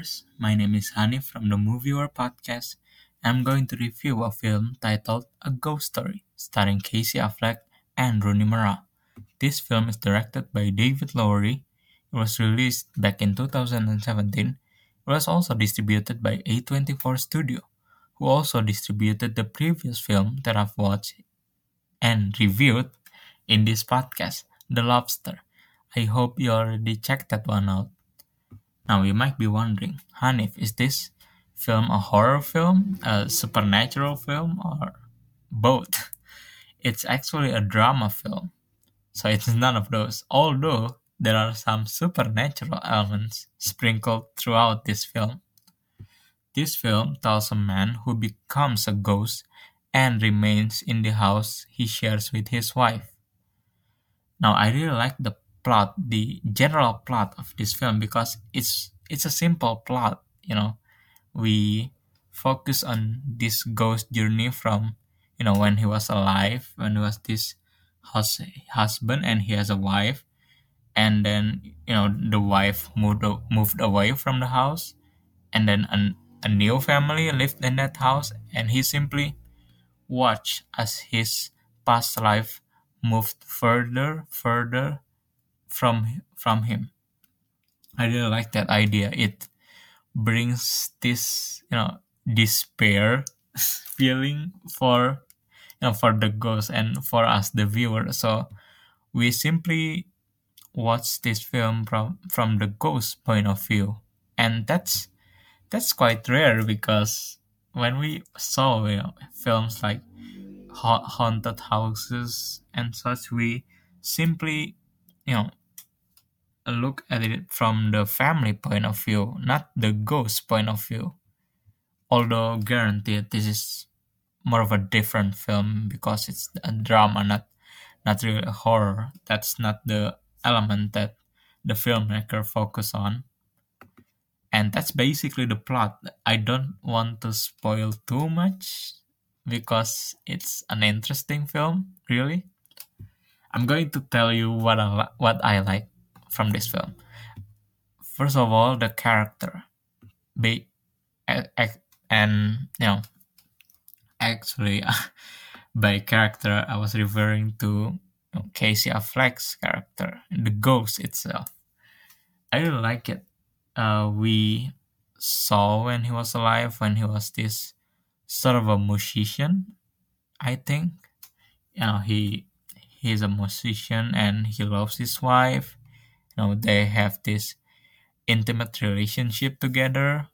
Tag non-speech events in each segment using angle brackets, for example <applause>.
listeners. My name is Hanif from the Moviewer podcast. I'm going to review a film titled A Ghost Story, starring Casey Affleck and Rooney Mara. This film is directed by David Lowery. It was released back in 2017. It was also distributed by A24 Studio, who also distributed the previous film that I've watched and reviewed in this podcast, The Lobster. I hope you already checked that one out. Now you might be wondering, Hanif, is this film a horror film, a supernatural film, or both? <laughs> It's actually a drama film, so it's <laughs> none of those. Although there are some supernatural elements sprinkled throughout this film. This film tells a man who becomes a ghost and remains in the house he shares with his wife. Now, I really like the plot, the general plot of this film because it's it's a simple plot. You know, we focus on this ghost journey from you know when he was alive, when he was this hus- husband and he has a wife, and then you know the wife moved moved away from the house, and then an, a new family lived in that house, and he simply watched as his past life moved further, further from from him. I really like that idea. It brings this you know despair <laughs> feeling for you know for the ghost and for us the viewer. So we simply watch this film from from the ghost point of view, and that's that's quite rare because when we saw you know, films like ha- haunted houses and such, we simply you know look at it from the family point of view, not the ghost point of view. Although guaranteed this is more of a different film because it's a drama, not not really a horror. That's not the element that the filmmaker focus on. And that's basically the plot. I don't want to spoil too much because it's an interesting film, really. I'm going to tell you what I what I like from this film. First of all, the character, be, and you know, actually, <laughs> by character, I was referring to Casey Affleck's character, the ghost itself. I really like it. Uh, we saw when he was alive, when he was this sort of a musician, I think. You know, he he's a musician and he loves his wife know they have this intimate relationship together.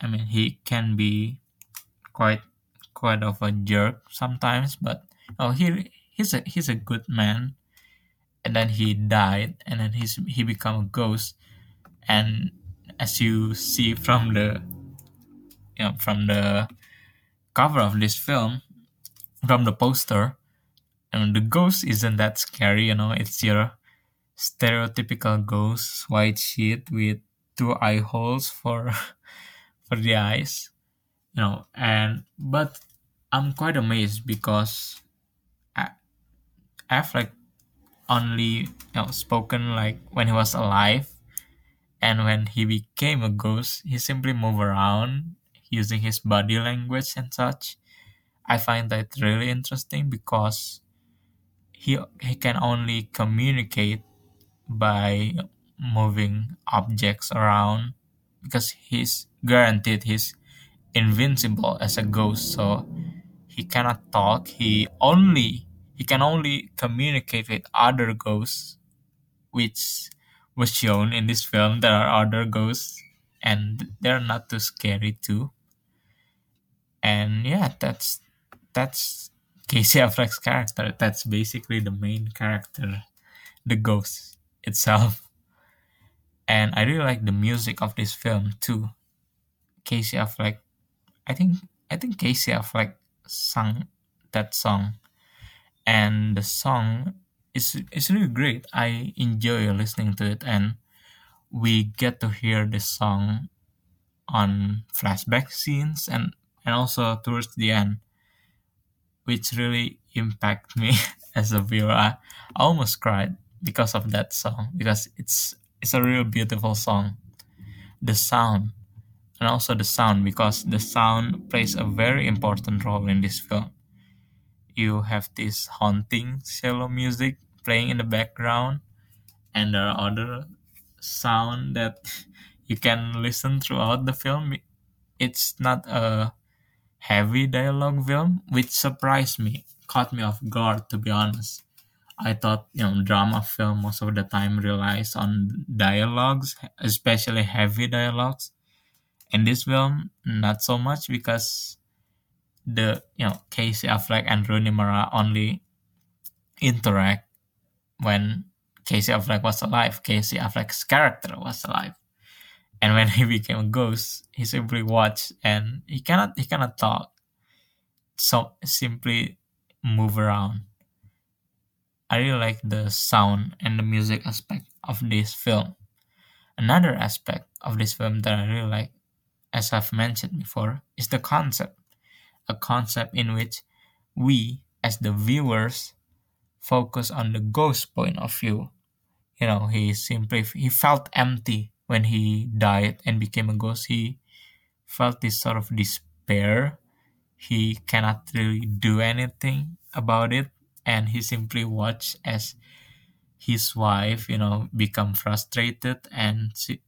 I mean he can be quite quite of a jerk sometimes but oh he he's a he's a good man. And then he died and then he's he become a ghost. And as you see from the you know from the cover of this film from the poster and the ghost isn't that scary you know it's your stereotypical ghost white sheet with two eye holes for <laughs> for the eyes you know and but i'm quite amazed because I, affleck only you know spoken like when he was alive and when he became a ghost he simply moved around using his body language and such. I find that really interesting because he he can only communicate by moving objects around because he's guaranteed he's invincible as a ghost so he cannot talk. He only he can only communicate with other ghosts which was shown in this film. There are other ghosts and they're not too scary too. And yeah that's that's casey affleck's character. That's basically the main character the ghost itself. And I really like the music of this film too. Casey Affleck, I think I think Casey Affleck sung that song, and the song is is really great. I enjoy listening to it, and we get to hear this song on flashback scenes and and also towards the end, which really impact me <laughs> as a viewer. I almost cried because of that song because it's it's a real beautiful song the sound and also the sound because the sound plays a very important role in this film. You have this haunting cello music playing in the background, and there are other sound that <laughs> you can listen throughout the film. It's not a heavy dialogue film, which surprised me, caught me off guard to be honest. I thought you know drama film most of the time relies on dialogues, especially heavy dialogues. In this film, not so much because the you know Casey Affleck and Rooney Mara only interact when Casey Affleck was alive. Casey Affleck's character was alive, and when <laughs> he became a ghost, he simply watched and he cannot he cannot talk. So simply move around. I really like the sound and the music aspect of this film. Another aspect of this film that I really like, as I've mentioned before, is the concept. A concept in which we, as the viewers, focus on the ghost point of view. You know, he simply he felt empty when he died and became a ghost. He felt this sort of despair. He cannot really do anything about it and he simply watched as his wife you know become frustrated and she,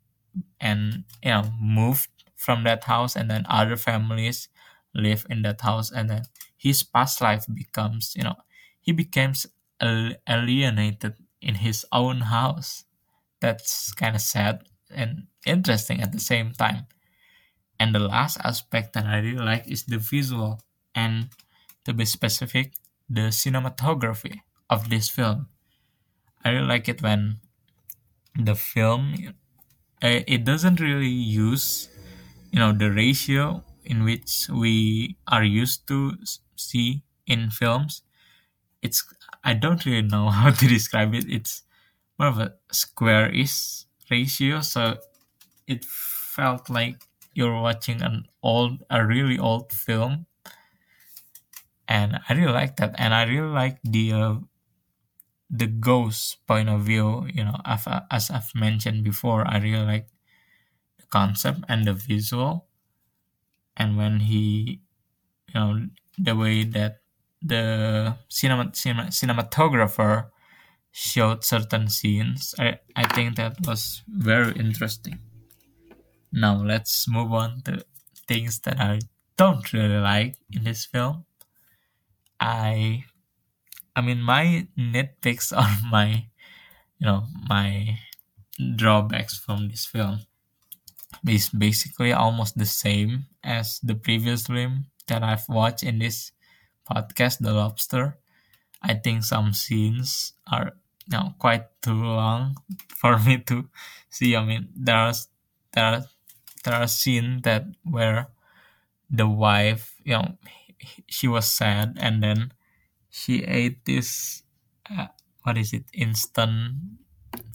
and you know moved from that house and then other families live in that house and then his past life becomes you know he becomes alienated in his own house. That's kind of sad and interesting at the same time. And the last aspect that i really like is the visual and to be specific the cinematography of this film. I really like it when the film uh, it doesn't really use you know the ratio in which we are used to see in films. It's I don't really know <laughs> how to describe it. It's more of a square-ish ratio, so it felt like you're watching an old, a really old film and I really like that, and I really like the uh, the ghost point of view. You know, as, as I've mentioned before, I really like the concept and the visual, and when he, you know, the way that the cinema, cinema cinematographer showed certain scenes, I I think that was very interesting. Now let's move on to things that I don't really like in this film. I I mean my nitpicks <laughs> are my you know my drawbacks from this film is basically almost the same as the previous film that I've watched in this podcast, The Lobster. I think some scenes are you know quite too long <laughs> for me to see. I mean there are there are there are scenes that where the wife you know she was sad and then she ate this uh, what is it? Instant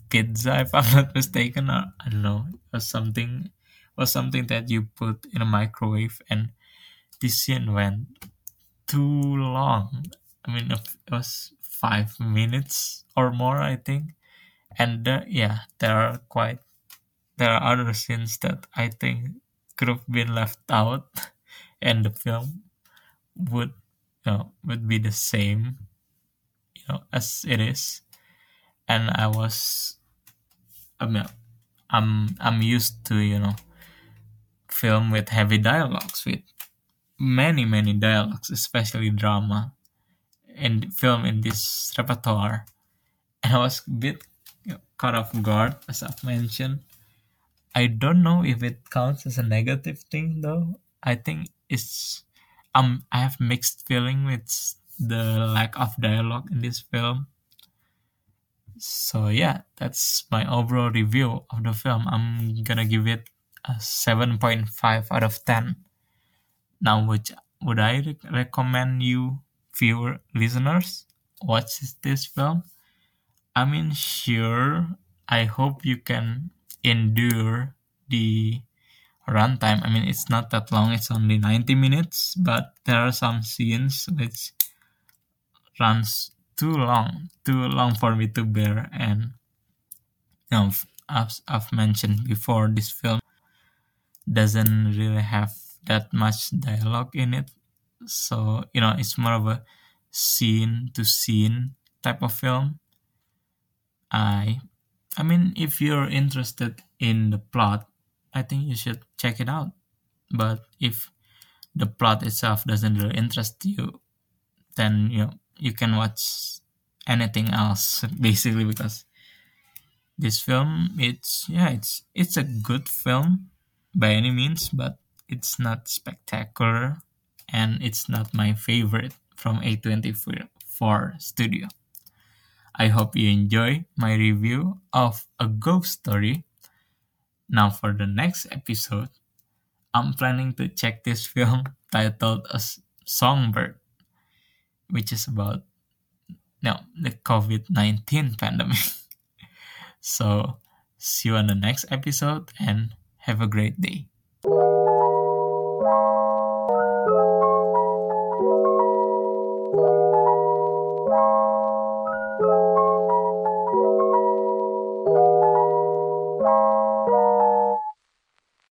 pizza if i'm not mistaken or i don't know or something was something that you put in a microwave and this scene went too long. I mean it was five minutes or more i think. And uh, yeah there are quite there are other scenes that i think could have been left out <laughs> in the film would you know would be the same you know as it is. And i was i mean i'm i'm used to you know film with heavy dialogues with many many dialogues especially drama and film in this repertoire. <laughs> And i was a bit you know, caught off guard as i've mentioned. I don't know if it counts as a negative thing though. I think it's um I have mixed feeling with the lack of dialogue in this film. So yeah, that's my overall review of the film. I'm gonna give it a 7.5 out of 10. Now, which would I re- recommend you, viewer listeners, watch this film? I mean, sure, I hope you can endure the runtime. I mean, it's not that long. It's only 90 minutes, but there are some scenes which runs too long, too long for me to bear. And you know, as I've mentioned before, this film doesn't really have that much dialogue in it. So, you know, it's more of a scene to scene type of film. I I mean, if you're interested in the plot, I think you should check it out. But if the plot itself doesn't really interest you, then you know you can watch anything else <laughs> basically because this film it's yeah it's it's a good film by any means but it's not spectacular and it's not my favorite from A24 studio. I hope you enjoy my review of A Ghost Story. Now for the next episode, I'm planning to check this film titled as Songbird, which is about no the COVID-19 <laughs> pandemic. so see you on the next episode and have a great day.